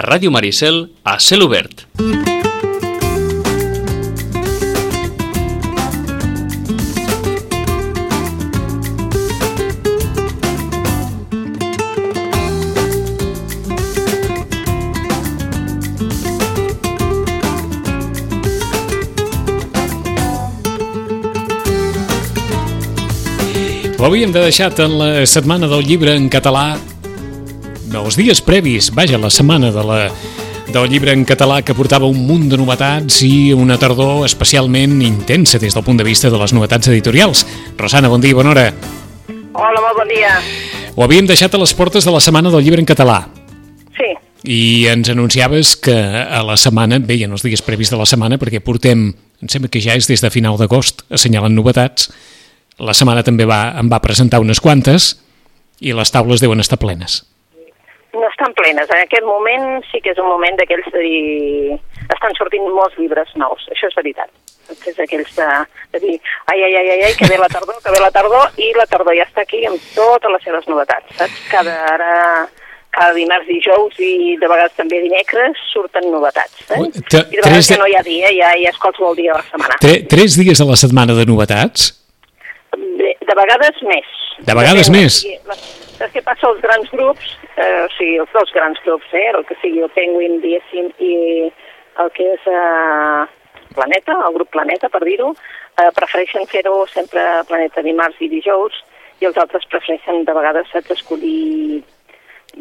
Ràdio Maricel a cel obert. Ho havíem de deixat en la setmana del llibre en català dels dies previs, vaja, la setmana de la, del llibre en català que portava un munt de novetats i una tardor especialment intensa des del punt de vista de les novetats editorials. Rosana, bon dia, bona hora. Hola, molt bon dia. Ho havíem deixat a les portes de la setmana del llibre en català Sí, i ens anunciaves que a la setmana, bé, i en els dies previs de la setmana, perquè portem, em sembla que ja és des de final d'agost, assenyalant novetats, la setmana també va, em va presentar unes quantes i les taules deuen estar plenes. No estan plenes. En aquest moment sí que és un moment d'aquells de dir... Estan sortint molts llibres nous, això és veritat. És aquells de, de dir, ai, ai, ai, ai, ai, que ve la tardor, que ve la tardor, i la tardor ja està aquí amb totes les seves novetats, saps? Cada, ara, cada dimarts, dijous i de vegades també dimecres surten novetats. Eh? Ui, I de vegades de- que no hi ha dia, ja, ja és qualsevol dia de la setmana. Tre tres dies a la setmana de novetats? De, de vegades més. De vegades Depèn, més? o Saps què passa? Els grans grups, eh, o sigui, els dos grans grups, eh, el que sigui el Penguin, diguéssim, i el que és eh, Planeta, el grup Planeta, per dir-ho, eh, prefereixen fer-ho sempre Planeta dimarts i dijous, i els altres prefereixen de vegades saps, escollir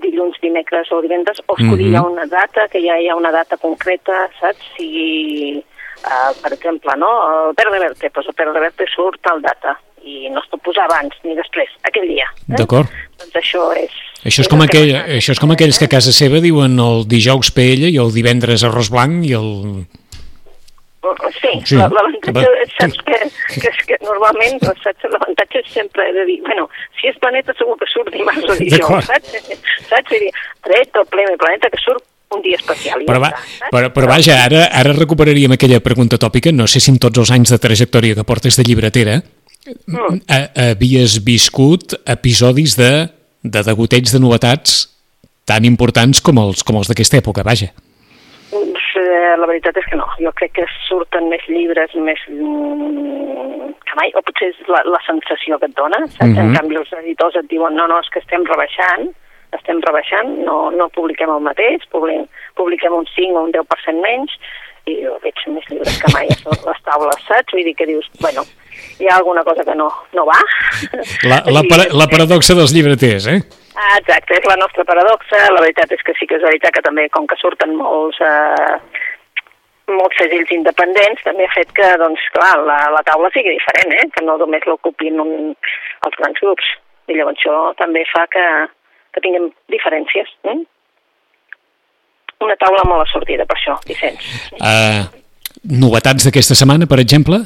dilluns, dimecres o divendres, o escollir Mhm. ja una data, que ja hi ha una data concreta, saps? Si, uh, per exemple, no? el Verde Verte, doncs el Verde Verte surt tal data, i no es pot posar abans ni després, aquell dia. Eh? D'acord. Doncs això és... Això és, el com que aquell, això és com aquells que a casa seva diuen el dijous paella i el divendres arròs blanc i el... Sí, Sí. sí. l'avantatge Va. és, saps que, que, és que normalment doncs, l'avantatge és sempre de dir, bueno, si és planeta segur que surt dimarts o dijous, saps? Saps? I dir, tret el planeta que surt un dia especial. Però, ja va, està, saps? però, però vaja, ara, ara recuperaríem aquella pregunta tòpica, no sé si en tots els anys de trajectòria que portes de llibretera Mm. a, havies viscut episodis de, de degoteig de novetats tan importants com els, com els d'aquesta època, vaja. Doncs, eh, la veritat és que no. Jo crec que surten més llibres més mm, que mai, o potser és la, la sensació que et dona, saps? Mhm. En canvi, els editors et diuen, no, no, és que estem rebaixant, estem rebaixant, no, no publiquem el mateix, publiquem, publiquem un 5 o un 10% menys, i jo veig més llibres que mai a les taules, saps? Vull dir que dius, bueno, hi ha alguna cosa que no, no va. La, la, para, la paradoxa dels llibreters, eh? Ah, exacte, és la nostra paradoxa. La veritat és que sí que és veritat que també, com que surten molts, eh, molts segells independents, també ha fet que, doncs, clar, la, la taula sigui diferent, eh? que no només l'ocupin un, els grans grups. I llavors això també fa que, que tinguem diferències. Eh? Una taula molt assortida, per això, Vicenç. Uh, novetats d'aquesta setmana, per exemple?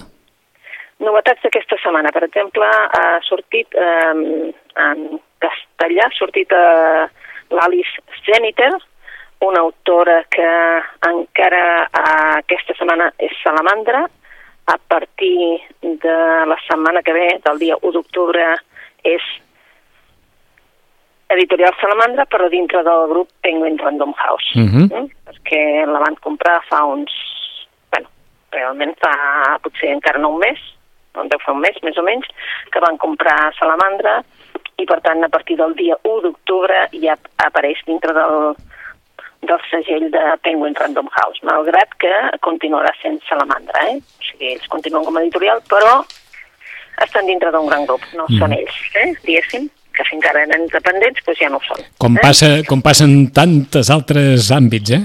Novetats d'aquesta setmana, per exemple, ha sortit eh, en castellà, ha sortit eh, l'Alice Zeniter, una autora que encara eh, aquesta setmana és salamandra, a partir de la setmana que ve, del dia 1 d'octubre, és editorial Salamandra, però dintre del grup Penguin Random House. Mhm. mm? Perquè la van comprar fa uns... bueno, realment fa potser encara no un mes, no deu fer un mes més o menys, que van comprar Salamandra i per tant a partir del dia 1 d'octubre ja apareix dintre del, del segell de Penguin Random House, malgrat que continuarà sent Salamandra, eh? O sigui, ells continuen com a editorial, però estan dintre d'un gran grup, no mm. són ells, eh? diguéssim, que fins ara eren independents, doncs ja no ho són. Com, eh? passa, com passa en tantes altres àmbits, eh?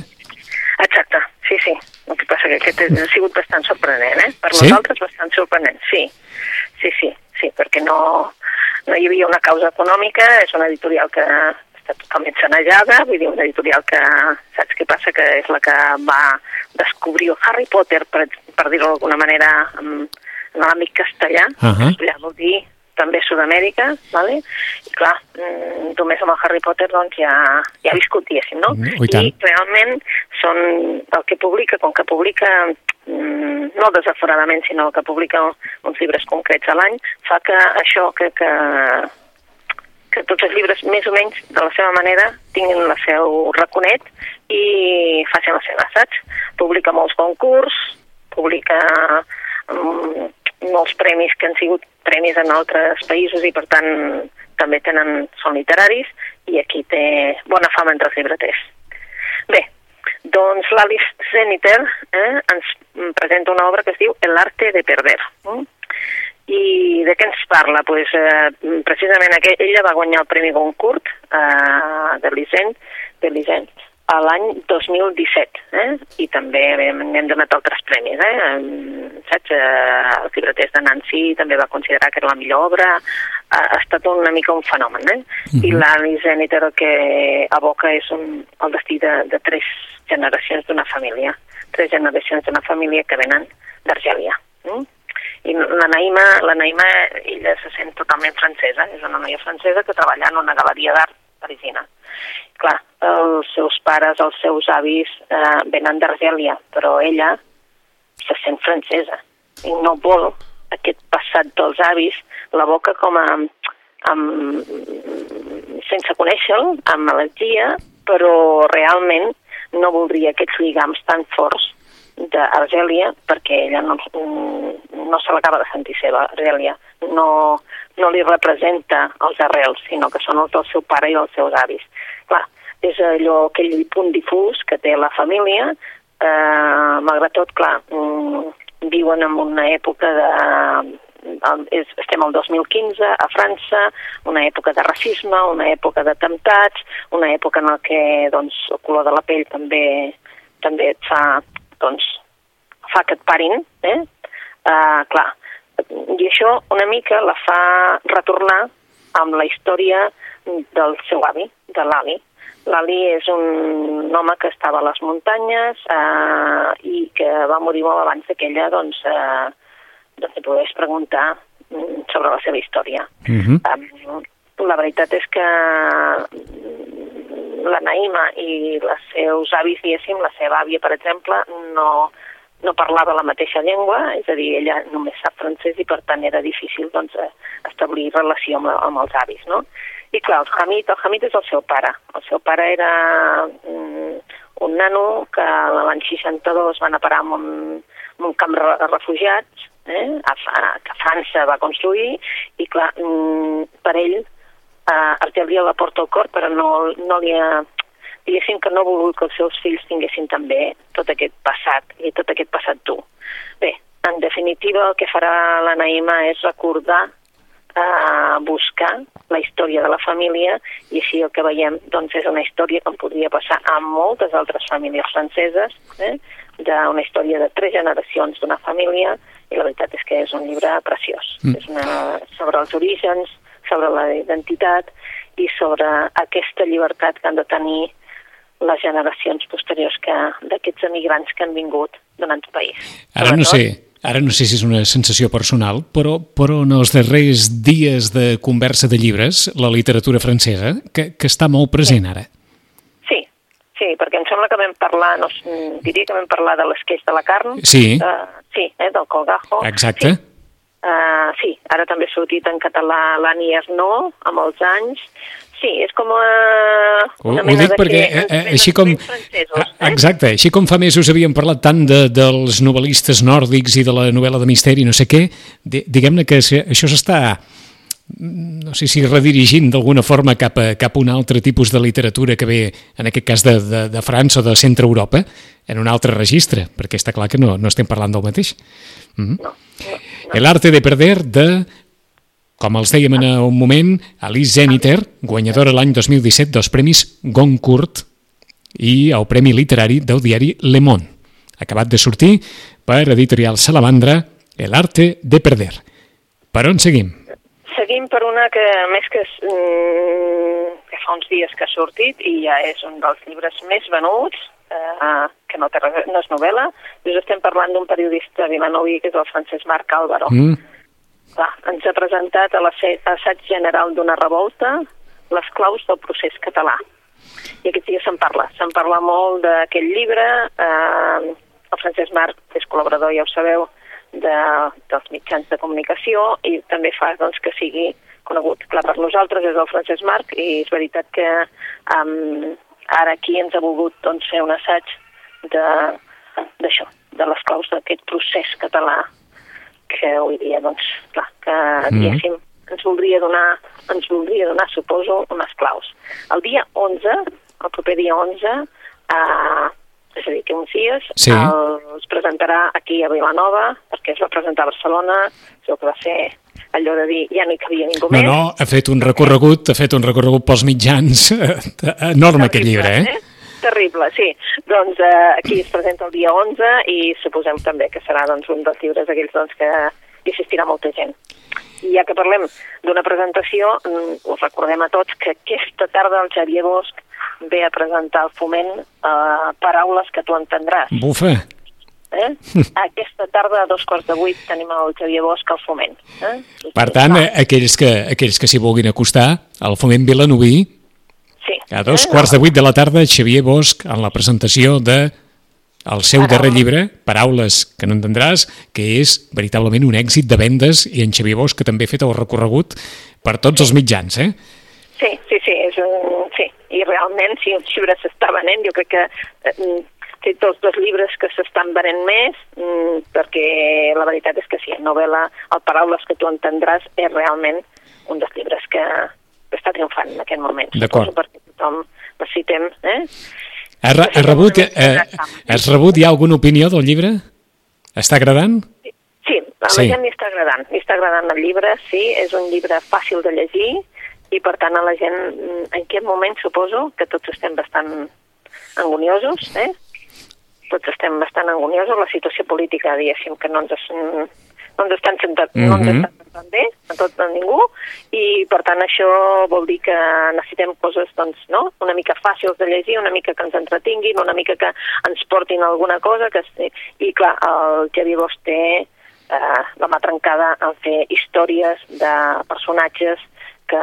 Exacte, sí, sí. El que passa que aquest ha sigut bastant sorprenent, eh? Per Sí? nosaltres bastant sorprenent, sí. Sí, sí, sí, perquè no, no hi havia una causa econòmica, és una editorial que està totalment sanejada, vull dir, una editorial que, saps què passa? Que és la que va descobrir Harry Potter, per, per dir-ho d'alguna manera, en, en l'àmbit castellà. Ahà. Castellà vol dir també Sud-amèrica, ¿vale? i clar, mm, només amb el Harry Potter doncs ja, ja ha viscut, diguéssim, no? Mm, i. I realment són el que publica, com que publica mm, no desaforadament, sinó que publica uns llibres concrets a l'any, fa que això que, que, que tots els llibres, més o menys, de la seva manera, tinguin el seu raconet i facin la seva, saps? Publica molts concurs, publica um, molts premis que han sigut premis en altres països i, per tant, també tenen, són literaris i aquí té bona fama entre els llibreters. Bé, doncs l'Alice Zeniter eh, ens presenta una obra que es diu El arte de perder. Eh? I de què ens parla? Pues, eh, precisament aquell, ella va guanyar el Premi Goncourt eh, de Lisent, de Lisent a l'any 2017, eh? i també hem donat altres premis. Eh? Saps? Eh, els llibreters de Nancy també va considerar que era la millor obra, ha, ha estat una mica un fenomen. Eh? Uh -huh. I l'Alice Zeniter el que aboca és un, el destí de, de tres generacions d'una família, tres generacions d'una família que venen d'Argèlia. Eh? I la Naima, la Naima, ella se sent totalment francesa, és una noia francesa que treballa en una galeria d'art parisina. Clar, els seus pares, els seus avis eh, venen d'Argèlia, però ella se sent francesa i no vol aquest passat dels avis, la boca com a, amb, sense conèixer-lo, amb malaltia, però realment no voldria aquests lligams tan forts d'Argèlia perquè ella no, no se l'acaba de sentir seva, Argèlia. No, no li representa els arrels, sinó que són els del seu pare i els seus avis. Clar, és allò, aquell punt difús que té la família, eh, malgrat tot, clar, mm, viuen en una època de... És, estem al 2015 a França, una època de racisme, una època d'atemptats, una època en la que doncs, el color de la pell també també et fa doncs, fa que et parin, eh? Uh, clar, i això una mica la fa retornar amb la història del seu avi, de l'Ali. L'Ali és un home que estava a les muntanyes eh, i que va morir molt abans que ella doncs, eh, doncs pogués preguntar mm, sobre la seva història. Uh -huh. eh, la veritat és que la Naïma i els seus avis, diguéssim, la seva àvia, per exemple, no, no parlava la mateixa llengua, és a dir, ella només sap francès i per tant era difícil doncs, eh, establir relació amb, amb els avis, no? I clar, el Hamid, el Hamid és el seu pare. El seu pare era mm, un nano que l'any 62 van a parar en un, en un camp de refugiats, eh, a, a, que França va construir, i clar, mm, per ell eh, Argelia la porta al cor, però no, no li ha diguéssim que no ha volgut que els seus fills tinguessin també tot aquest passat i tot aquest passat dur. Bé, en definitiva el que farà la Naïma és recordar eh, buscar la història de la família i així el que veiem doncs, és una història com podria passar a moltes altres famílies franceses, eh, d'una història de tres generacions d'una família i la veritat és que és un llibre preciós. Mm. És una, sobre els orígens, sobre la identitat i sobre aquesta llibertat que han de tenir les generacions posteriors que d'aquests emigrants que han vingut donant el país. Ara no sé, ara no sé si és una sensació personal, però, però en els darrers dies de conversa de llibres, la literatura francesa, que, que està molt present ara. Sí, sí, perquè em sembla que vam parlar, no, diria que vam parlar de l'esqueix de la carn. Sí. Uh, sí, eh, del colgajo. Exacte. Sí. Uh, sí, ara també ha sortit en català l'Annie Arnaud, amb els anys, Sí, és com a... Ho, ho dic perquè que, eh, així com... eh? Exacte, així com fa mesos havíem parlat tant de, dels novel·listes nòrdics i de la novel·la de misteri, no sé què, diguem-ne que això s'està no sé si redirigint d'alguna forma cap a, cap a un altre tipus de literatura que ve, en aquest cas, de, de, de França o de centre Europa, en un altre registre, perquè està clar que no, no estem parlant del mateix. Mm -hmm. no, no, no. El arte de perder de com els dèiem en un moment, Alice Zeniter, guanyadora l'any 2017 dels Premis Goncourt i el Premi Literari del diari Le Monde, acabat de sortir per editorial Salamandra, El arte de perder. Per on seguim? Seguim per una que, més que, mm, que fa uns dies que ha sortit i ja és un dels llibres més venuts, eh, que no, té, no és novel·la, just estem parlant d'un periodista vilanovi que és el Francesc Marc Álvaro, mm Clar, ens ha presentat a l'assaig general d'una revolta les claus del procés català. I aquest dia se'n parla. Se'n parla molt d'aquest llibre. Eh, el Francesc Marc és col·laborador, ja ho sabeu, de, dels mitjans de comunicació i també fa doncs, que sigui conegut. Clar, per nosaltres és el Francesc Marc i és veritat que um, ara aquí ens ha volgut doncs, fer un assaig d'això, de, de les claus d'aquest procés català que avui dia, doncs, clar, que mm. diguéssim, ens voldria donar, ens voldria donar, suposo, unes claus. El dia 11, el proper dia 11, eh, és a dir, que uns dies sí. el, es presentarà aquí a Vilanova, perquè es va presentar a Barcelona, això que va ser allò de dir ja no hi cabia ningú no, més. No, ha fet un recorregut, ha fet un recorregut pels mitjans enorme Terrible, aquest llibre, eh? eh? Terrible, sí. Doncs eh, aquí es presenta el dia 11 i suposem també que serà doncs, un dels llibres aquells doncs, que hi assistirà molta gent. I ja que parlem d'una presentació, mm, us recordem a tots que aquesta tarda el Xavier Bosch ve a presentar al foment eh, paraules que tu entendràs. Bufa! Eh? Aquesta tarda a dos quarts de vuit tenim el Xavier Bosch al foment. Eh? Per tant, eh, aquells que, aquells que s'hi vulguin acostar, al foment Vilanoví, sí. a dos eh? quarts de vuit de la tarda, Xavier Bosch en la presentació de el seu Paraules. darrer llibre, Paraules que no entendràs, que és veritablement un èxit de vendes i en Xavier Bosch que també ha fet el recorregut per tots els mitjans, eh? Sí, sí, sí, és un... sí. I realment, si un llibre s'està venent, jo crec que eh, té tots dos llibres que s'estan venent més, mm, perquè la veritat és que sí, novel·la, el Paraules que tu entendràs, és realment un dels llibres que està triomfant en aquest moment. D'acord. Perquè tothom necessitem... Eh? Has, re has, rebut, eh, has rebut ja alguna opinió del llibre? Està agradant? Sí, a sí. la gent li està agradant. Li està agradant el llibre, sí, és un llibre fàcil de llegir i per tant a la gent en aquest moment suposo que tots estem bastant angoniosos, eh? tots estem bastant angoniosos, la situació política, diguéssim, que no ens, no ens estan sentant, mm -hmm. no ens mhm. estan sentant bé, a tot a ningú, i per tant això vol dir que necessitem coses, doncs, no?, una mica fàcils de llegir, una mica que ens entretinguin, una mica que ens portin alguna cosa, que, i clar, el Xavier Bosch té eh, la mà trencada en fer històries de personatges que,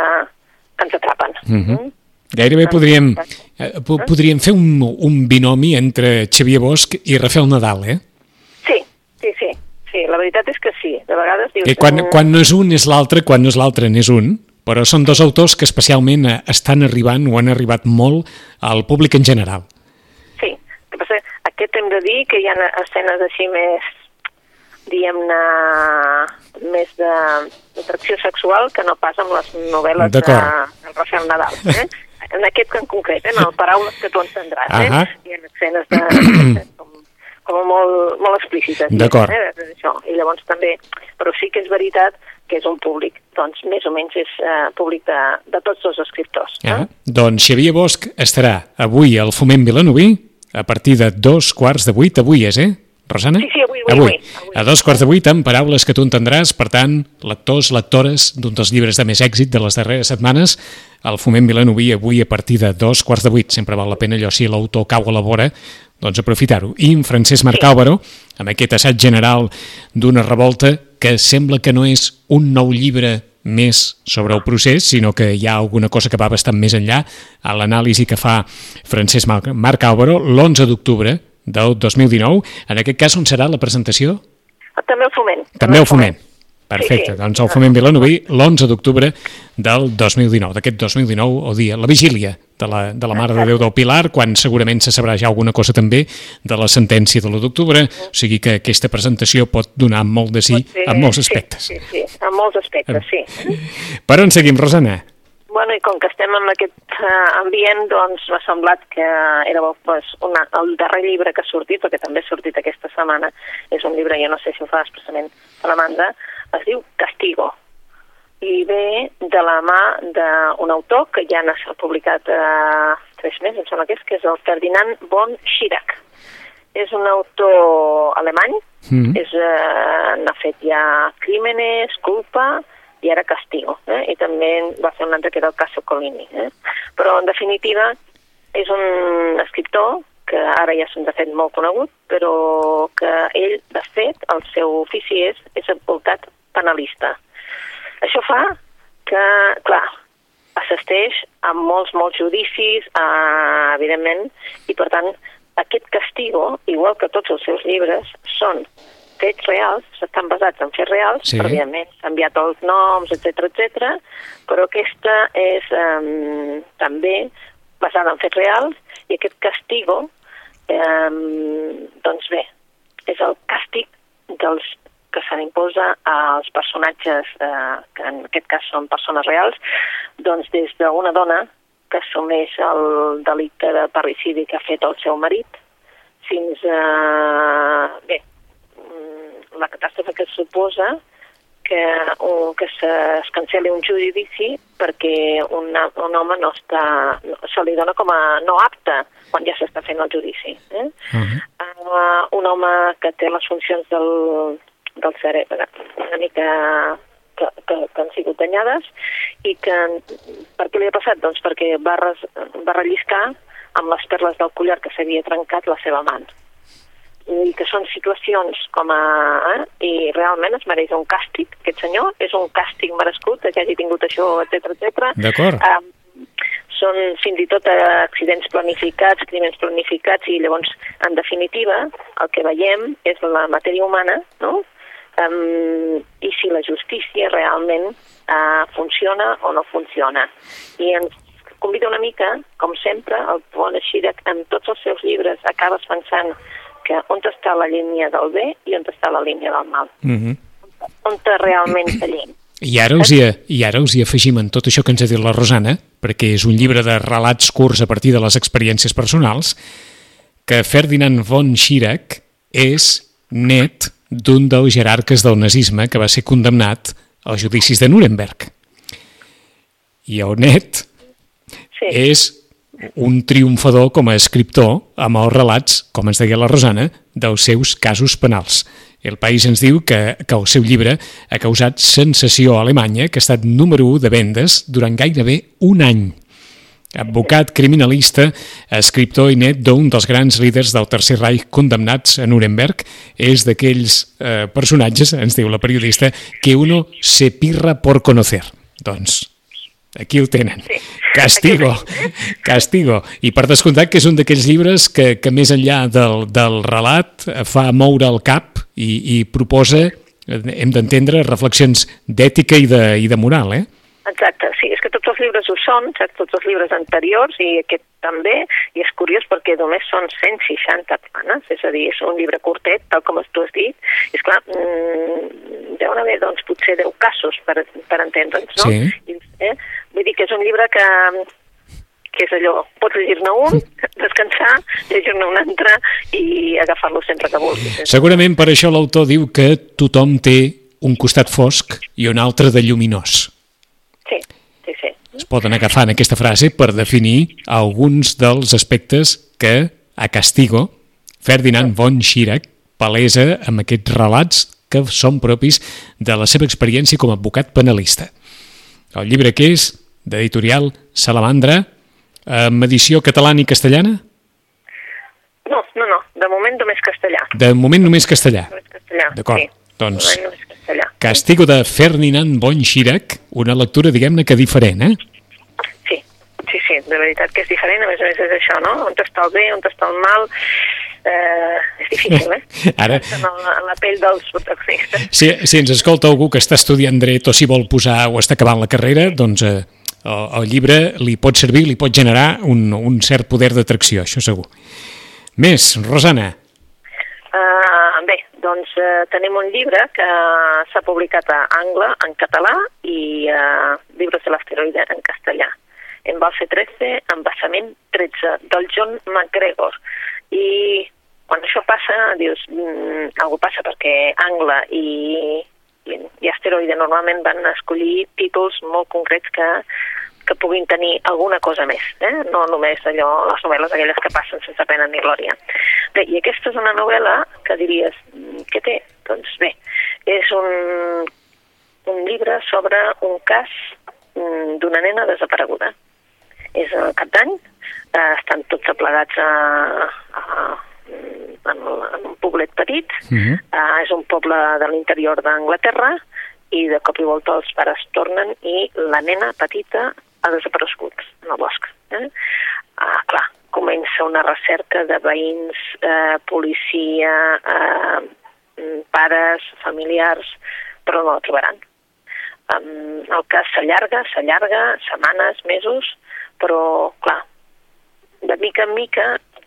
ens atrapen. Mm -hmm. mm? Gairebé podríem, eh, podríem fer un, un binomi entre Xavier Bosch i Rafael Nadal, eh? Sí, sí, sí. Sí, la veritat és que sí. De vegades dius... I quan, quan no és un és l'altre, quan no és l'altre n'és un, però són dos autors que especialment eh, estan arribant o han arribat molt al públic en general. Sí, que passa, aquest hem de dir que hi ha escenes així més, diguem-ne, més d'atracció sexual que no pas amb les novel·les de, de Rafael Nadal. Eh? en aquest en concret, eh, en el paraules que tu entendràs, eh? Uh -huh. Hi ha escenes de, com, com molt, molt explícites. D'acord. Eh, això. I llavors també, però sí que és veritat que és un públic, doncs més o menys és eh, públic de, de tots els escriptors. Eh? Ah, doncs Xavier Bosch estarà avui al Foment Vilanoví a partir de dos quarts de vuit, avui és, eh? Rosana? Sí, sí, avui, avui, avui. avui. A dos quarts de vuit, amb paraules que tu entendràs, per tant, lectors, lectores d'un dels llibres de més èxit de les darreres setmanes, el Foment Vilanoví avui a partir de dos quarts de vuit. Sempre val la pena allò si l'autor cau a la vora, doncs aprofitar-ho. I en Francesc Marc Álvaro, amb aquest assaig general d'una revolta que sembla que no és un nou llibre més sobre el procés, sinó que hi ha alguna cosa que va bastant més enllà a l'anàlisi que fa Francesc Marc Álvaro l'11 d'octubre del 2019. En aquest cas, on serà la presentació? També el foment. També el foment. Perfecte, sí, sí. doncs el Foment Vilanoví l'11 d'octubre del 2019, d'aquest 2019 o dia, la vigília de la, de la Mare de Déu del Pilar, quan segurament se sabrà ja alguna cosa també de la sentència de l'1 d'octubre, o sigui que aquesta presentació pot donar molt de sí en molts aspectes. Sí, sí, sí, en molts aspectes, sí. Per on seguim, Rosana? Bueno, i com que estem en aquest uh, ambient, doncs m'ha semblat que era pues, una, el darrer llibre que ha sortit, perquè també ha sortit aquesta setmana, és un llibre, jo no sé si ho fa expressament Salamandra, es diu Castigo, i ve de la mà d'un autor que ja n'ha publicat uh, tres mesos, em sembla que és, que és el Ferdinand von Schirach. És un autor alemany, mm. és, uh, n'ha fet ja Crímenes, Culpa, i era Castigo, eh? i també va fer un altre que era el Caso Colini. Eh? Però, en definitiva, és un escriptor que ara ja s'ha fet molt conegut, però que ell, de fet, el seu ofici és, és advocat penalista. Això fa que, clar, assisteix a molts, molts judicis, eh, evidentment, i per tant, aquest castigo, igual que tots els seus llibres, són fets reals, estan basats en fets reals, Sí. sí. prèviament s'han enviat els noms, etc etc. però aquesta és um, també basada en fets reals i aquest castigo, um, doncs bé, és el càstig dels que se n'imposa als personatges, eh, que en aquest cas són persones reals, doncs des d'una dona que assumeix el delicte de parricidi que ha fet el seu marit, fins a... Bé, mm, la catàstrofe que suposa que, un, que se, es canceli un judici perquè una, un home no està, no, se li dona com a no apte quan ja s'està fent el judici. Eh? Uh -huh. uh, un home que té les funcions del, del cerebre una mica que, que, que han sigut danyades i que per què li ha passat? Doncs perquè va, res, va relliscar amb les perles del collar que s'havia trencat la seva mà i que són situacions com a... Eh? I realment es mereix un càstig, aquest senyor, és un càstig merescut que hagi tingut això, etc etc. D'acord. Um, són fins i tot eh, accidents planificats, crimens planificats, i llavors, en definitiva, el que veiem és la matèria humana, no?, um, i si la justícia realment uh, funciona o no funciona. I ens convida una mica, com sempre, el Pont Xirac, en tots els seus llibres, acabes pensant que on està la línia del bé i on està la línia del mal. Uh -huh. On realment tallem. I ara, us hi, I ara us hi afegim en tot això que ens ha dit la Rosana, perquè és un llibre de relats curts a partir de les experiències personals, que Ferdinand von Schirach és net d'un dels jerarques del nazisme que va ser condemnat als judicis de Nuremberg. I el net Sí. és un triomfador com a escriptor amb els relats, com ens deia la Rosana, dels seus casos penals. El País ens diu que, que el seu llibre ha causat sensació a Alemanya, que ha estat número 1 de vendes durant gairebé un any. Advocat criminalista, escriptor i net d'un dels grans líders del Tercer Reich condemnats a Nuremberg, és d'aquells eh, personatges, ens diu la periodista, que uno se pirra por conocer. Doncs aquí ho tenen. Sí. Castigo, castigo. I per descomptat que és un d'aquells llibres que, que més enllà del, del relat fa moure el cap i, i proposa, eh, hem d'entendre, reflexions d'ètica i, de, i de moral, eh? Exacte, tots els llibres ho són, saps? tots els llibres anteriors i aquest també, i és curiós perquè només són 160 planes, és a dir, és un llibre curtet, tal com tu has dit, i esclar, mmm, deuen haver doncs potser 10 casos per, per entendre'ns, no? Sí. I, eh? Vull dir que és un llibre que que és allò, pots llegir-ne un, descansar, llegir-ne un altre i agafar-lo sempre que vulguis. Segurament per això l'autor diu que tothom té un costat fosc i un altre de lluminós. Sí. Es poden agafar en aquesta frase per definir alguns dels aspectes que a Castigo Ferdinand von Schirach palesa amb aquests relats que són propis de la seva experiència com a advocat penalista. El llibre que és, d'editorial Salamandra, amb edició catalana i castellana? No, no, no, de moment només castellà. De moment només castellà. Només castellà, D'acord, sí. doncs- Castellà. Castigo de Ferdinand von Schirach, una lectura, diguem-ne, que diferent, eh? Sí, sí, sí, de veritat que és diferent, a més a més és això, no? On està el bé, on està el mal, eh, és difícil, eh? Ara- En la, en la pell dels protagonistes. Si, si ens escolta algú que està estudiant dret o si vol posar o està acabant la carrera, doncs eh, el, el llibre li pot servir, li pot generar un, un cert poder d'atracció, això segur. Més, Rosana. Uh, doncs uh, tenim un llibre que s'ha publicat a Angla, en català, i uh, Llibres de l'asteroide en castellà. Embalse 13, Embassament 13, del John McGregor. I quan això passa, dius, mm, algú passa perquè Angla i, i, i asteroide normalment van escollir títols molt concrets que que puguin tenir alguna cosa més, eh? no només allò, les novel·les aquelles que passen sense pena ni glòria. Bé, i aquesta és una novel·la que diries, mm, què té? Doncs bé, és un, un llibre sobre un cas mm, d'una nena desapareguda. És el cap d'any, eh, estan tots aplegats a, a, en, en un poblet petit, Uh -huh. uh, és un poble de l'interior d'Anglaterra, i de cop i volta els pares tornen i la nena petita ha desaparegut en el bosc. Eh? Ah, clar, comença una recerca de veïns, eh, policia, eh, mm, pares, familiars, però no la trobaran. Um, el cas s'allarga, s'allarga, setmanes, mesos, però, clar, de mica en mica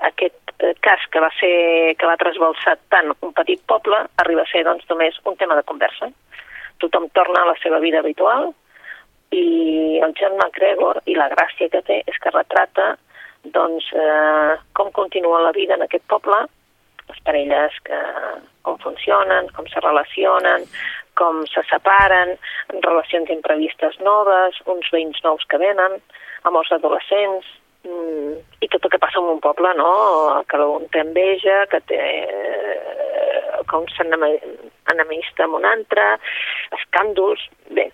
aquest eh, cas que va ser que va trasbalsar tant un petit poble arriba a ser doncs només un tema de conversa. Tothom torna a la seva vida habitual i el John McGregor i la gràcia que té és que retrata doncs, eh, com continua la vida en aquest poble, les parelles que, com funcionen, com se relacionen, com se separen, relacions imprevistes noves, uns veïns nous que venen, amors adolescents, mm, i tot el que passa en un poble, no? Que un té enveja, que té eh, com s'enemista amb un altre, escàndols... Bé,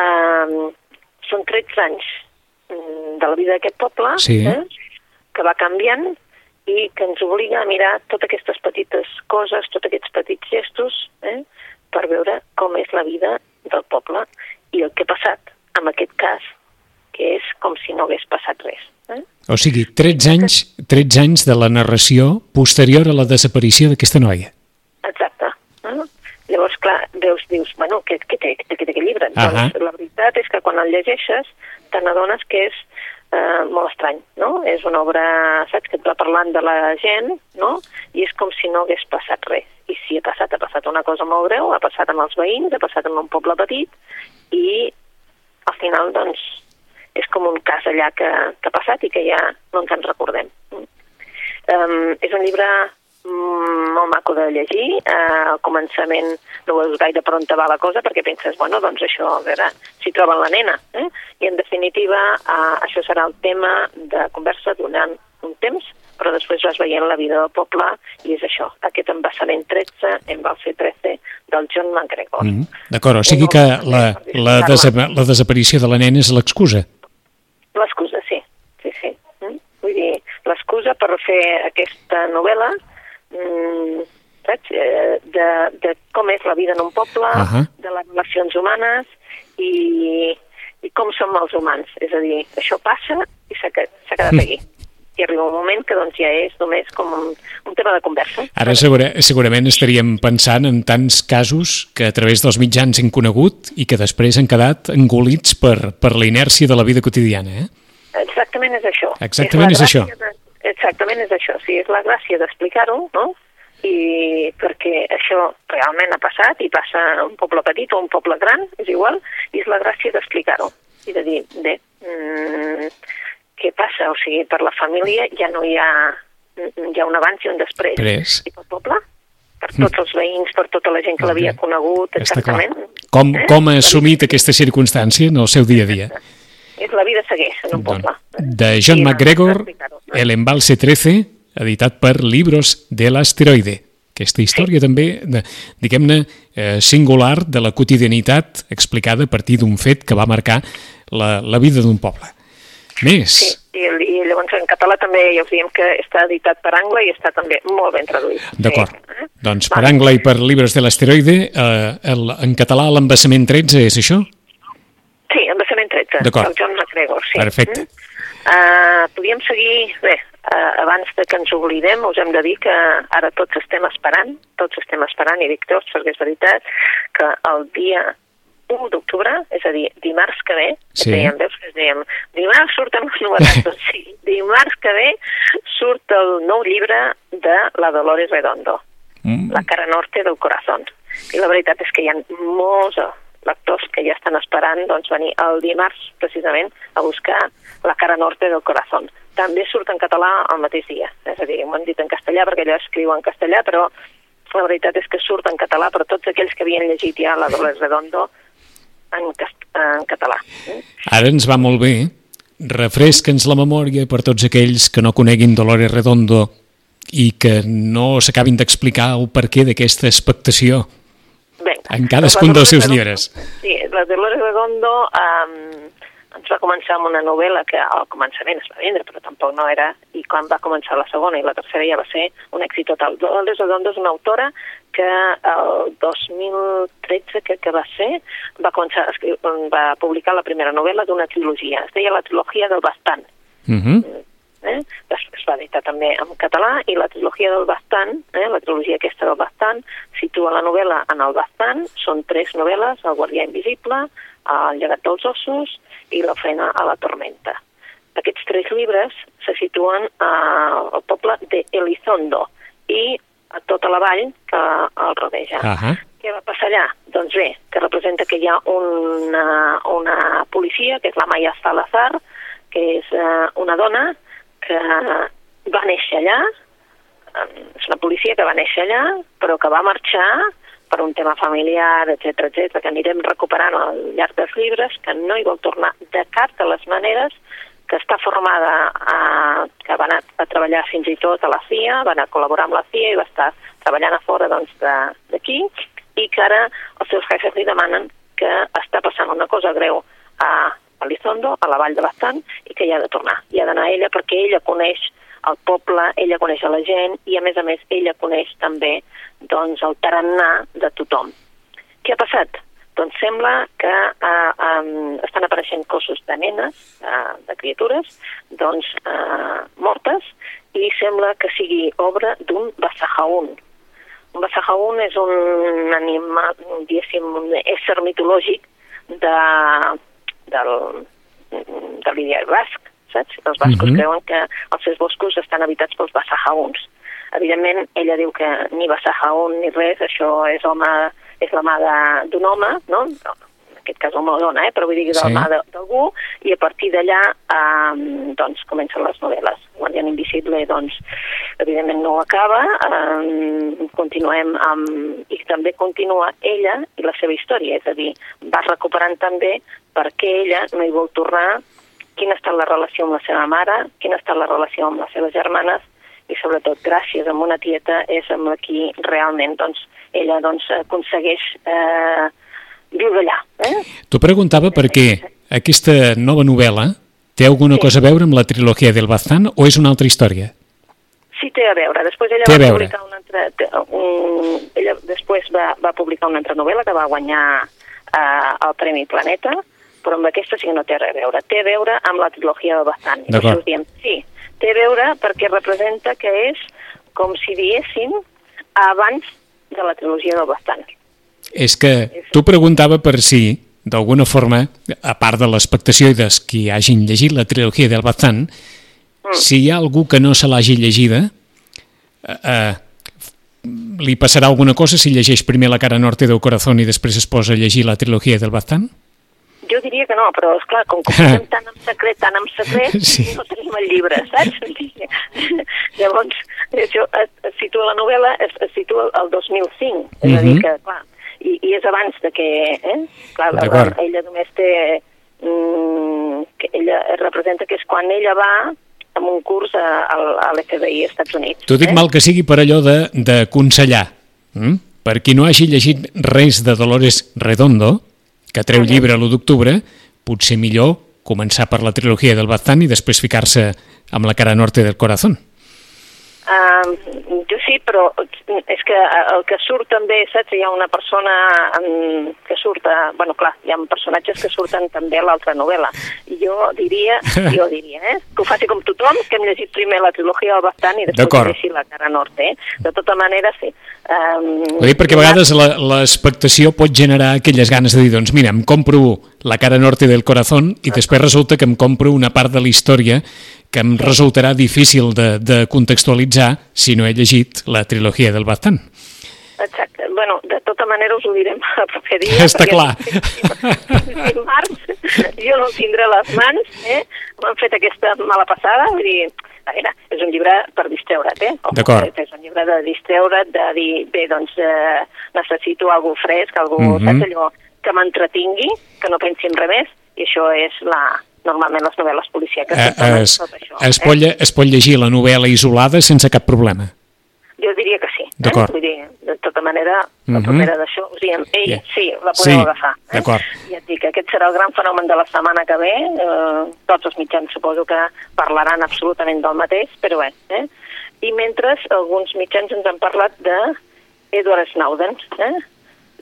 um, són 13 anys mm, de la vida d'aquest poble sí. eh, que va canviant i que ens obliga a mirar totes aquestes petites coses, tots aquests petits gestos, eh, per veure com és la vida del poble i el que ha passat en aquest cas, que és com si no hagués passat res. Eh? O sigui, 13 anys, 13 anys de la narració posterior a la desaparició d'aquesta noia. Exacte. Eh? Llavors, clar, veus, dius, bueno, què, què té, què té aquest llibre? Uh -huh. Doncs la veritat és que quan el llegeixes te n'adones que és eh, molt estrany, no? És una obra, saps, que et va parlant de la gent, no? I és com si no hagués passat res. I si ha passat, ha passat una cosa molt greu, ha passat amb els veïns, ha passat en un poble petit, i al final, doncs, és com un cas allà que, que ha passat i que ja no ens en recordem. Um, és un llibre molt maco de llegir. Uh, al començament no veus gaire per on te va la cosa perquè penses, bueno, doncs això, a veure si troben la nena. Eh? I en definitiva, uh, això serà el tema de conversa durant un temps, però després vas veient la vida del poble i és això, aquest embassament 13, en va ser 13, del John McGregor. Mm -hmm. D'acord, o sigui que la, la, desa la desaparició de la nena és l'excusa. L'excusa, sí. sí, sí. Mm? Vull dir, l'excusa per fer aquesta novel·la mm, saps? Eh, de, de com és la vida en un poble, uh -huh. de les relacions humanes i, i com som els humans. És a dir, això passa i s'ha quedat mm. aquí. I arriba un moment que doncs, ja és només com un, un tema de conversa. Ara segura, segurament estaríem pensant en tants casos que a través dels mitjans hem conegut i que després han quedat engolits per, per la inèrcia de la vida quotidiana, eh? Exactament és això. Exactament és, és això. De, Exactament és això, sí, és la gràcia d'explicar-ho, no? I perquè això realment ha passat i passa en un poble petit o un poble gran, és igual, i és la gràcia d'explicar-ho i de dir, bé, mmm, què passa? O sigui, per la família ja no hi ha, hi ha un abans i un després. Pres. I pel poble? Per tots els veïns, per tota la gent que l'havia conegut, exactament. Com, eh? com ha assumit aquesta circumstància en el seu dia a dia? és la vida segueix en un poble. De John McGregor, El embalse 13, editat per Libros de l'Asteroide. Aquesta història també, diguem-ne, eh, singular de la quotidianitat explicada a partir d'un fet que va marcar la, la vida d'un poble. Més. Sí, i, i llavors en català també ja us diem que està editat per Angla i està també molt ben traduït. D'acord. Sí. Eh? Doncs per Angla i per Libros de l'Asteroide, eh, en català l'embassament 13 és això? Sí, embassament 13, del John McGregor, sí. Perfecte. Mm? Uh, podríem seguir, bé, uh, abans de que ens oblidem, us hem de dir que ara tots estem esperant, tots estem esperant, i dic tots perquè és veritat, que el dia 1 d'octubre, és a dir, dimarts que ve, sí. dèiem, veus que dèiem, dimarts surten les novetats, doncs sí, dimarts que ve surt el nou llibre de la Dolores Redondo, mm. La cara norte del corazón. I la veritat és que hi ha molts lectors que ja estan esperant doncs, venir el dimarts, precisament, a buscar la cara norte del corazón. També surt en català el mateix dia, és a dir, m'ho han dit en castellà perquè allò escriu en castellà, però la veritat és que surt en català per tots aquells que havien llegit ja la Dolores Redondo en, en català. Ara ens va molt bé. Refresca'ns la memòria per tots aquells que no coneguin Dolores Redondo i que no s'acabin d'explicar el perquè d'aquesta expectació Vinga. En cadascun dels seus llibres. Sí, la Dolores Redondo um, ens va començar amb una novel·la que al començament es va vendre, però tampoc no era, i quan va començar la segona i la tercera ja va ser un èxit total. Dolores Redondo és una autora que el 2013, que, que va ser, va, començar va publicar la primera novel·la d'una trilogia. Es deia la trilogia del bastant. Uh mhm. -huh. Eh? Es va editar també en català i la trilogia del Bastant, eh? la trilogia aquesta del Bastant, situa la novel·la en el Bastant, són tres novel·les, El guardià invisible, El llegat dels ossos i La frena a la tormenta. Aquests tres llibres se situen al poble de Elizondo i a tota la vall que el rodeja. Uh -huh. Què va passar allà? Doncs bé, que representa que hi ha una, una policia, que és la Maya Salazar, que és uh, una dona que va néixer allà, és una policia que va néixer allà, però que va marxar per un tema familiar, etc etc que anirem recuperant al llarg dels llibres, que no hi vol tornar de cap de les maneres, que està formada, a, que va anar a treballar fins i tot a la CIA, va anar a col·laborar amb la CIA i va estar treballant a fora doncs, d'aquí, doncs, i que ara els seus jefes li demanen que està passant una cosa greu a Elizondo, a la vall de Bastant, i que hi ha de tornar. Hi ha d'anar ella perquè ella coneix el poble, ella coneix la gent i, a més a més, ella coneix també doncs, el tarannà de tothom. Què ha passat? Doncs sembla que eh, eh, estan apareixent cossos de nenes, eh, de criatures, doncs eh, mortes, i sembla que sigui obra d'un Basajaun. Un Basajaun és un animal, diguéssim, un ésser mitològic de, del, de l'ideal basc, saps? Els bascos uh -huh. creuen que els seus boscos estan habitats pels Basajauns. Evidentment, ella diu que ni Basajaun ni res, això és home és la mà d'un home, no? en aquest cas home o dona, eh? però vull dir que és sí. la mà d'algú, i a partir d'allà eh, doncs comencen les novel·les. Guardián Invisible, doncs, evidentment no acaba, eh, continuem amb... i també continua ella i la seva història, és a dir, va recuperant també per què ella no hi vol tornar, quina ha estat la relació amb la seva mare, quina ha estat la relació amb les seves germanes, i sobretot gràcies a una tieta és amb la qui realment doncs, ella doncs, aconsegueix eh, viure allà. Eh? T'ho preguntava perquè aquesta nova novel·la té alguna sí. cosa a veure amb la trilogia del Bazán o és una altra història? Sí, té a veure. Després ella té va publicar una altra... Un, ella després va, va publicar una altra novel·la que va guanyar eh, el Premi Planeta, però amb aquesta sí que no té res a veure. Té a veure amb la trilogia del Bazán. D'acord. Sí, té a veure perquè representa que és com si diéssim abans de la trilogia del Bastant. És que tu preguntava per si, d'alguna forma, a part de l'expectació i dels qui hagin llegit la trilogia del Bastant, mm. si hi ha algú que no se l'hagi llegida, eh, eh, li passarà alguna cosa si llegeix primer la cara norte del corazón i després es posa a llegir la trilogia del Bastant? Jo diria que no, però és clar, com que ho fem tan en secret, tan en secret, sí. no tenim el llibre, saps? Llavors, això es, es situa la novel·la, es, es situa el 2005, és uh -huh. a dir mhm. que, clar, i, i és abans de que, eh? Clar, la, ella només té... Mm, que ella representa que és quan ella va amb un curs a, a, a l'FBI als Estats Units. T'ho dic eh? mal que sigui per allò d'aconsellar. Mm? Per qui no hagi llegit res de Dolores Redondo, que treu llibre l'1 d'octubre, potser millor començar per la trilogia del Bazán i després ficar-se amb la cara norte del corazón. Uh, jo sí, però és que el que surt també, saps, hi ha una persona que surt, a, bueno, clar, hi ha personatges que surten també a l'altra novel·la. I jo diria, jo diria, eh, que ho faci com tothom, que hem llegit primer la trilogia del Bastant i després la cara nord, eh? De tota manera, sí. Um, Ho dic perquè a vegades l'expectació pot generar aquelles ganes de dir, doncs mira, em compro la cara norte del corazón i després resulta que em compro una part de la història que em resultarà difícil de, de contextualitzar si no he llegit la trilogia del Baztán. Exacte. Bueno, de tota manera us ho direm el proper dia. Està clar. Dimarts, jo no tindré les mans, eh? M'han fet aquesta mala passada, vull dir, veure, és un llibre per distreure't, eh? D'acord. És un llibre de distreure't, de dir, bé, doncs eh, necessito algú fresc, algú, mm -hmm. saps allò, que m'entretingui, que no pensi en res més, i això és la, normalment les novel·les policíaques eh, es, tot això. Es, eh? pot, es pot llegir la novel·la isolada sense cap problema? Jo diria que sí. Eh? D'acord. Vull dir, de tota manera, la uh -huh. propera d'això, us diem, ei, yeah. sí, la podeu sí, agafar. Eh? D'acord. Ja et dic, aquest serà el gran fenomen de la setmana que ve. Eh, tots els mitjans suposo que parlaran absolutament del mateix, però bé. Eh? I mentre alguns mitjans ens han parlat de Edward Snowden, eh?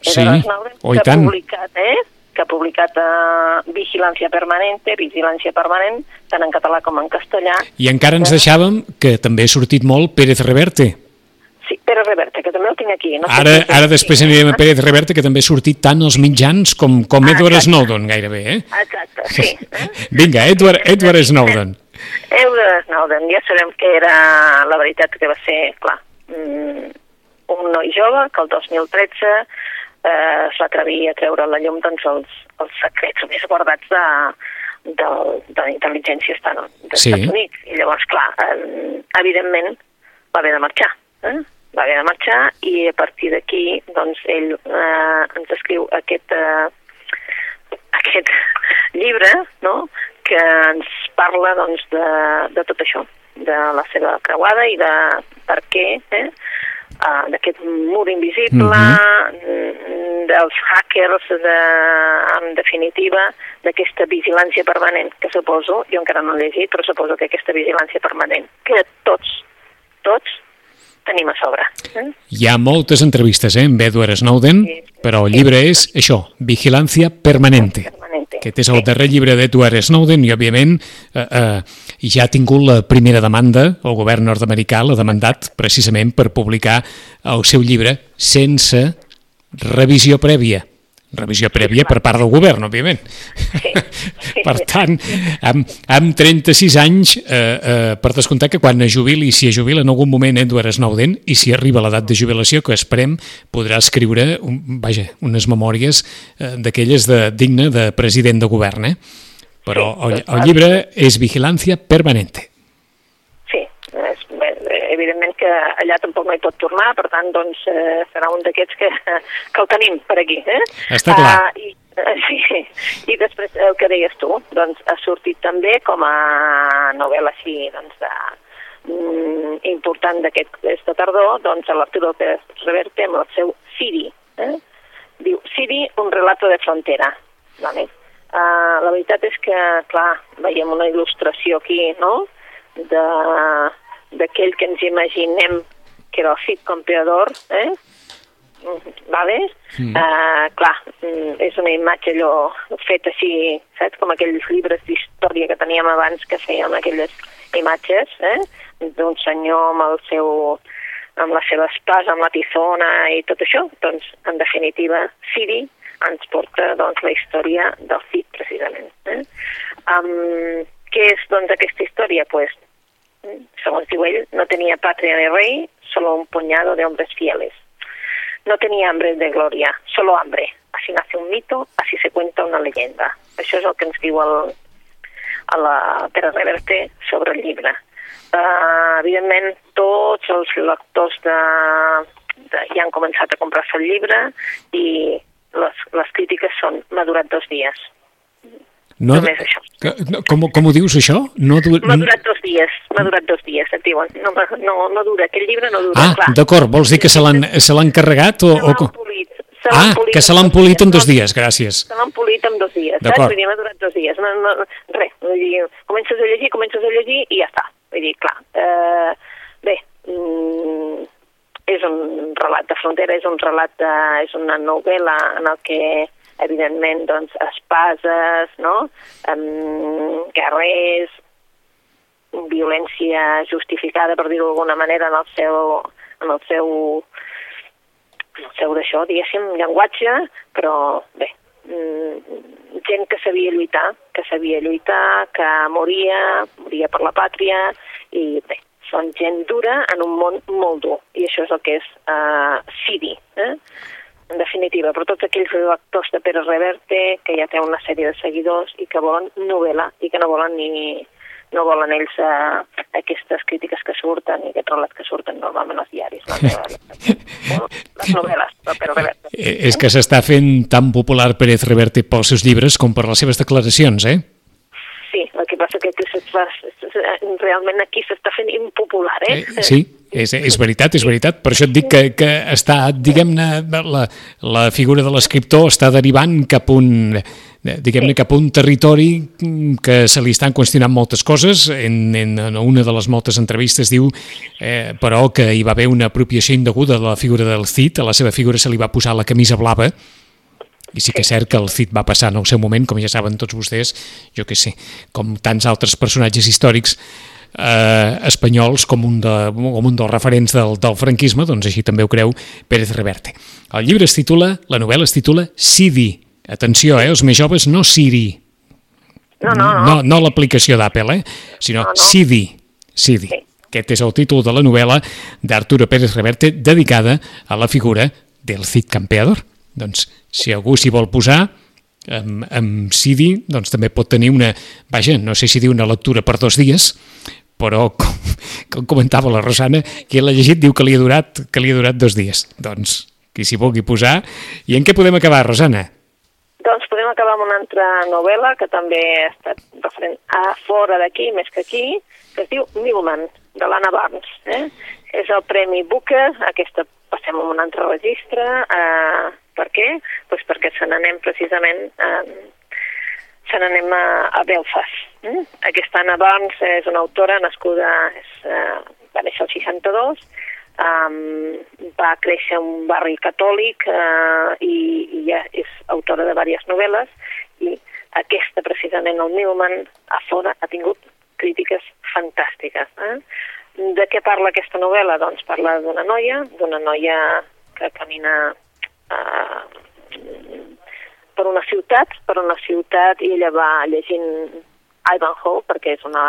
Sí, Edward Snowden, oh, que ha publicat, eh? que ha publicat uh, Vigilància Permanente, Vigilància Permanent, tant en català com en castellà. I encara ens deixàvem que també ha sortit molt Pérez Reverte. Sí, Pere Reverte, que també el tinc aquí. No sé ara, ara després aquí. anirem a Pérez Reverte, que també ha sortit tant als mitjans com, com ah, Edward exacte. Snowden, gairebé, eh? Exacte, sí. Vinga, Edward, Edward Snowden. Edward Snowden, ja sabem que era la veritat que va ser, clar, mm, un noi jove que el 2013 eh, es va atrevir a treure a la llum doncs, els, els secrets més guardats de, de, de la intel·ligència dels sí. Estats Units. I llavors, clar, eh, evidentment va haver de marxar. Eh? Va haver de marxar i a partir d'aquí doncs, ell eh, ens escriu aquest, eh, aquest llibre no? que ens parla doncs, de, de tot això, de la seva creuada i de per què eh? uh, d'aquest mur invisible, mm -hmm. dels hackers, de, en definitiva, d'aquesta vigilància permanent, que suposo, jo encara no he llegit, però suposo que aquesta vigilància permanent, que tots, tots tenim a sobre. Eh? Hi ha moltes entrevistes eh, amb Edward Snowden, sí, però el llibre és això, Vigilància Permanente. Permanente. Aquest és el sí. darrer llibre d'Edward Snowden i, òbviament, eh, eh, ja ha tingut la primera demanda, el govern nord-americà l'ha demandat precisament per publicar el seu llibre sense revisió prèvia revisió prèvia per part del govern, òbviament. Sí. per tant, amb, amb 36 anys, eh, eh, per descomptar que quan es jubili, si es jubila en algun moment Edward Snowden, i si arriba a l'edat de jubilació, que esperem, podrà escriure un, vaja, unes memòries eh, d'aquelles de, digne de president de govern. Eh? Però el, el llibre és Vigilància Permanente evidentment que allà tampoc no hi pot tornar, per tant, doncs, eh, serà un d'aquests que, que el tenim per aquí. Eh? Està clar. Uh, i, uh, sí, i després el que deies tu, doncs, ha sortit també com a novel·la així, doncs, de, mm, important d'aquesta tardor, doncs, a l'Arturo Pérez Reverte amb el seu Siri. Eh? Diu, Siri, un relato de frontera. Vale? Uh, la veritat és que, clar, veiem una il·lustració aquí, no?, de, d'aquell que ens imaginem que era el Cid Campeador, eh? Vale? Mm. Uh, clar, és una imatge allò feta així, saps? Com aquells llibres d'història que teníem abans que feien aquelles imatges, eh? D'un senyor amb el seu amb la seva espasa, amb la tizona i tot això, doncs, en definitiva, Siri ens porta doncs, la història del Cid, precisament. Eh? Um, què és, doncs, aquesta història? Pues, según digo él, no tenía patria de rey, solo un puñado de hombres fieles. No tenía hambre de gloria, solo hambre. Así nace un mito, así se cuenta una leyenda. Això és el que ens diu el, a la Pere Reverte sobre el llibre. Uh, evidentment, tots els lectors de, de, ja han començat a comprar-se el llibre i les, les crítiques són m'ha durat dos dies. No, Només això. Que, com, com ho dius, això? No du... M'ha durat dos dies, m'ha durat dos dies, et diuen. No, no, no dura, aquell llibre no dura, ah, d'acord, vols dir que se l'han carregat o... o... Polit. Ah, polit que se l'han polit en dos dies, gràcies. Se l'han polit en dos dies, saps? Vull dir, m'ha durat dos dies. No, no, res, vull dir, comences a llegir, comences a llegir i ja està. Vull dir, clar, eh, bé, mm, és un relat de frontera, és un relat de, és una novel·la en el que evidentment, doncs, espases, no? Um, guerrers, violència justificada, per dir-ho d'alguna manera, en el seu, en el seu, en el seu d'això, diguéssim, llenguatge, però bé, mm, gent que sabia lluitar, que sabia lluitar, que moria, moria per la pàtria, i bé, són gent dura en un món molt dur, i això és el que és uh, Siri, eh? En definitiva, per tots aquells lectors de Pere Reverte que ja té una sèrie de seguidors i que volen novel·la i que no volen ni no volen ells uh, aquestes crítiques que surten i aquests relats que surten normalment als diaris, les novel·les de Pere Reverte. Eh, és que s'està fent tan popular Pérez Reverte pels seus llibres com per les seves declaracions, eh? Que realment aquí s'està fent impopular, eh? eh sí, és, és veritat, és veritat. Per això et dic que, que està, diguem-ne, la, la figura de l'escriptor està derivant cap un diguem-ne cap a un territori que se li estan qüestionant moltes coses. En, en, en una de les moltes entrevistes diu, eh, però, que hi va haver una apropiació indeguda de la figura del Cid, a la seva figura se li va posar la camisa blava, I sí que és cert que el Cid va passar en el seu moment, com ja saben tots vostès, jo que sé, com tants altres personatges històrics eh, espanyols com un, de, com un dels referents del, del franquisme, doncs així també ho creu Pérez Reverte. El llibre es titula, la novel·la es titula Sidi. Atenció, eh, els més joves, no Siri. No, no, no. No, no l'aplicació d'Apple, eh, sinó No, no. Sidi. Sidi. Sí. Aquest és el títol de la novel·la d'Arturo Pérez Reverte dedicada a la figura del Cid Campeador. Doncs, si algú s'hi vol posar, amb, amb Sidi, doncs també pot tenir una, vaja, no sé si diu una lectura per dos dies, però com, com comentava la Rosana, qui l'ha llegit diu que li ha durat que li ha durat dos dies. Doncs, qui s'hi vulgui posar. I en què podem acabar, Rosana? Doncs podem acabar amb una altra novel·la que també ha estat referent a fora d'aquí, més que aquí, que es diu Milman, de l'Anna Barnes. Eh? És el Premi Booker, aquesta passem a un altre registre. Eh, per què? Pues perquè se n'anem precisament eh, se n'anem a, a Belfast. Mm? Aquesta Anna Barnes és una autora nascuda, és, eh, va néixer el 62, um, va créixer en un barri catòlic uh, i, i ja és autora de diverses novel·les i aquesta precisament, el Newman, a fora ha tingut crítiques fantàstiques. Eh? De què parla aquesta novel·la? Doncs parla d'una noia, d'una noia que camina uh, per una ciutat, per una ciutat, i ella va llegint Ivanhoe, perquè és una,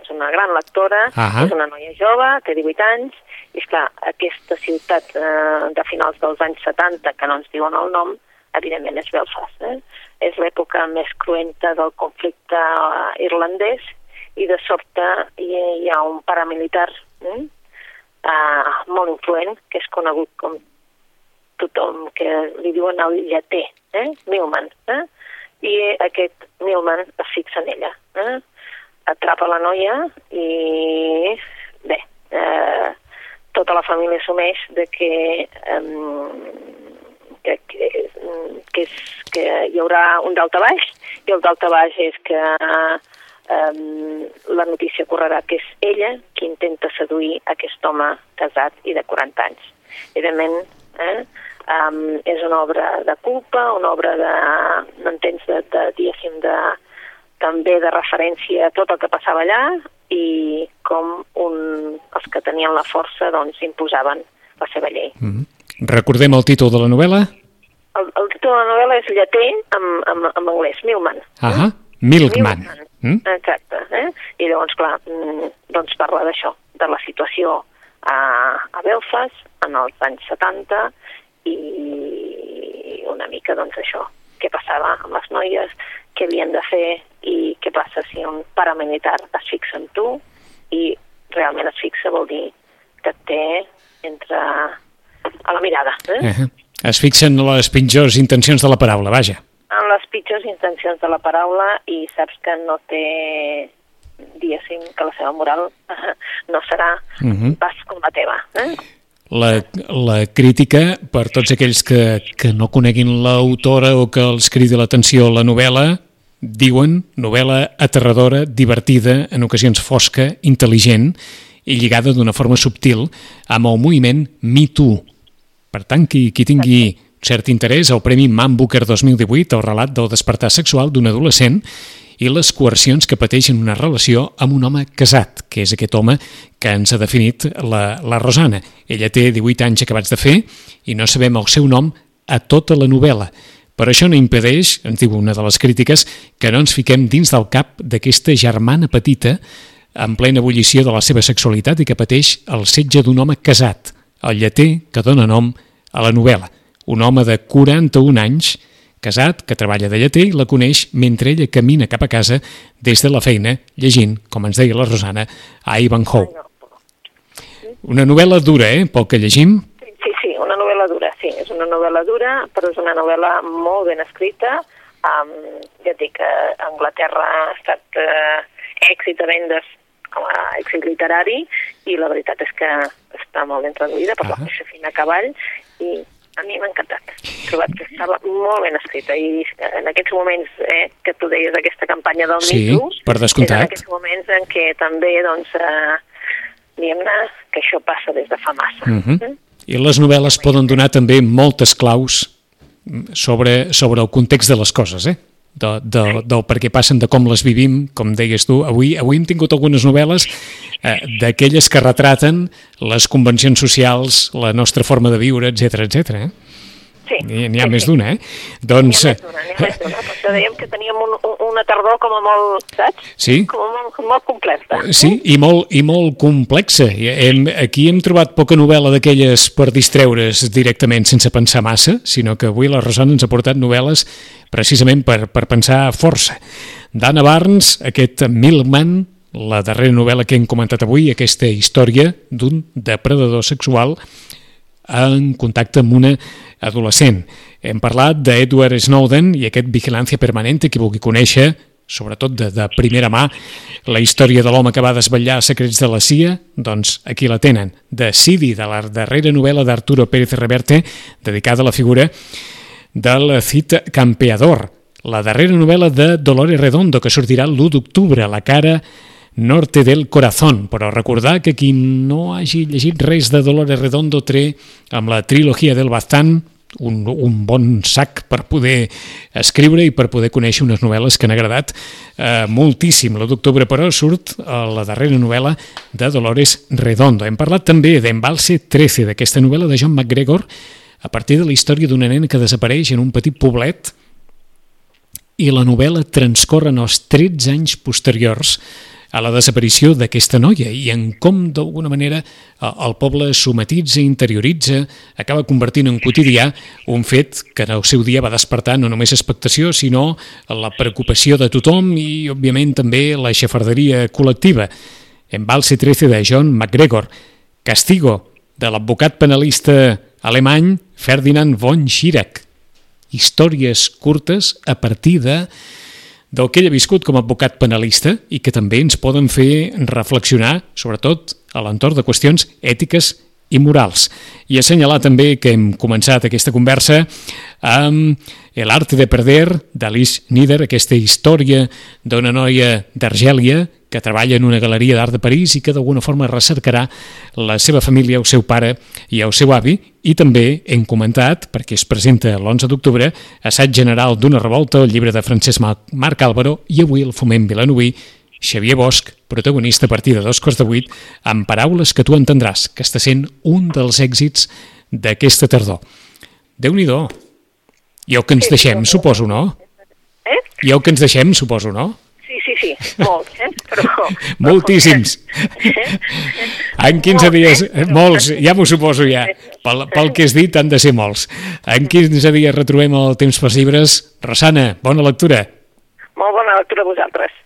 és una gran lectora, Ahà. és una noia jove, té 18 anys, i esclar, aquesta ciutat eh, de finals dels anys 70, que no ens diuen el nom, evidentment és Belfast. Eh? És l'època més cruenta del conflicte eh, irlandès, i de sobte hi, hi ha un paramilitar eh? eh, molt influent, que és conegut com tothom que li diuen el lleter, eh? Milman. Eh? I aquest Milman es fixa en ella. Eh? Atrapa la noia i bé, eh, tota la família assumeix de que, eh, que, que, que, és, que hi haurà un daltabaix i el daltabaix és que eh, la notícia correrà que és ella qui intenta seduir aquest home casat i de 40 anys. Evidentment, eh, um, és una obra de culpa, una obra de, no entens, de, de, diguéssim, de, també de referència a tot el que passava allà i com un, els que tenien la força doncs imposaven la seva llei. Mm. Recordem el títol de la novel·la? El, el títol de la novel·la és Lleter en, en, en anglès, Milman. Ahà, Milkman. Milman. Mm? Exacte. Eh? I llavors, clar, mm, doncs parla d'això, de la situació a, a Belfast en els anys 70 i una mica, doncs, això, què passava amb les noies, què havien de fer i què passa si un paramilitar es fixa en tu i realment es fixa vol dir que et té entre a la mirada. Eh? Eh? Es fixen les pitjors intencions de la paraula, vaja. en les pitjors intencions de la paraula i saps que no té diguéssim que la seva moral no serà Mhm. pas com la teva. Eh? La, la crítica, per tots aquells que, que no coneguin l'autora o que els cridi l'atenció la novel·la, diuen novel·la aterradora, divertida, en ocasions fosca, intel·ligent i lligada d'una forma subtil amb el moviment Me Too. Per tant, qui, qui tingui cert interès al Premi Man Booker 2018, el relat del despertar sexual d'un adolescent i les coercions que pateix en una relació amb un home casat, que és aquest home que ens ha definit la, la Rosana. Ella té 18 anys acabats de fer i no sabem el seu nom a tota la novel·la. Però això no impedeix, ens diu una de les crítiques, que no ens fiquem dins del cap d'aquesta germana petita en plena ebullició de la seva sexualitat i que pateix el setge d'un home casat, el lleter que dona nom a la novel·la. Un home de 41 anys, casat, que treballa de lleter la coneix mentre ella camina cap a casa des de la feina, llegint, com ens deia la Rosana, a Ivanhoe. Una novel·la dura, eh, pel que llegim. Sí, sí, una novel·la dura, sí, és una novel·la dura, però és una novel·la molt ben escrita. Um, ja et dic que a Anglaterra ha estat uh, èxit de vendes com a èxit literari i la veritat és que està molt ben traduïda per la Ah. Josefina Cavall i a mi m'ha encantat. He trobat que estava molt ben escrita i en aquests moments eh, que tu deies d'aquesta campanya del Sí, Me Too, per descomptat. en aquests moments en què també, doncs, eh, diguem-ne, que això passa des de fa massa. Uh Mm? -huh. I les novel·les poden donar també moltes claus sobre, sobre el context de les coses, eh? De, de, del per què passen, de com les vivim, com deies tu. Avui, avui hem tingut algunes novel·les eh, d'aquelles que retraten les convencions socials, la nostra forma de viure, etc etc. eh? Sí. N'hi ha sí, més d'una, eh? Doncs... N'hi ha més d'una, n'hi ha més d'una. Per això dèiem que teníem un, un, una tardor com a molt, saps? Sí. Com a molt, molt completa. Sí, i molt, i molt complexa. Hem, aquí hem trobat poca novel·la d'aquelles per distreure's directament sense pensar massa, sinó que avui la Rosana ens ha portat novel·les precisament per, per pensar força. D'Anna Barnes, aquest Milkman, la darrera novel·la que hem comentat avui, aquesta història d'un depredador sexual en contacte amb una adolescent. Hem parlat d'Edward Snowden i aquest Vigilància Permanente, que vulgui conèixer, sobretot de, de primera mà, la història de l'home que va desvetllar secrets de la CIA, doncs aquí la tenen. De Sidi, de la darrera novel·la d'Arturo Pérez Reverte, dedicada a la figura del Cid Campeador, la darrera novel·la de Dolores Redondo, que sortirà l'1 d'octubre, La cara Norte del Corazón, però recordar que qui no hagi llegit res de Dolores Redondo té amb la trilogia del Baztán un, un bon sac per poder escriure i per poder conèixer unes novel·les que han agradat eh, moltíssim. L'1 d'octubre, però, surt la darrera novel·la de Dolores Redondo. Hem parlat també d'Embalse 13, d'aquesta novel·la de John McGregor, a partir de la història d'una nena que desapareix en un petit poblet i la novel·la transcorre en els 13 anys posteriors a la desaparició d'aquesta noia i en com, d'alguna manera, el poble somatitza, interioritza, acaba convertint en quotidià un fet que en el seu dia va despertar no només expectació, sinó la preocupació de tothom i, òbviament, també la xafarderia col·lectiva. En Valse 13 de John McGregor, Castigo, de l'advocat penalista alemany Ferdinand von Schirach. Històries curtes a partir de del que ell ha viscut com a advocat penalista i que també ens poden fer reflexionar, sobretot a l'entorn de qüestions ètiques i morals. I assenyalar també que hem començat aquesta conversa amb El arte de perder d'Alice Nieder, aquesta història d'una noia d'Argèlia que treballa en una galeria d'art de París i que d'alguna forma recercarà la seva família, el seu pare i el seu avi. I també hem comentat, perquè es presenta l'11 d'octubre, assaig general d'una revolta, el llibre de Francesc Marc Álvaro i avui el Foment Vilanoví, Xavier Bosch, protagonista a partir de dos quarts de vuit, amb paraules que tu entendràs, que està sent un dels èxits d'aquesta tardor. Déu-n'hi-do. I el que ens deixem, suposo, no? Eh? I el que ens deixem, suposo, no? Sí, sí, molts, eh? Però... Moltíssims. En 15 dies, molts, ja m'ho suposo ja. Pel, pel que has dit han de ser molts. En 15 dies retrobem el Temps per Llibres. Rosana, bona lectura. Molt bona lectura a vosaltres.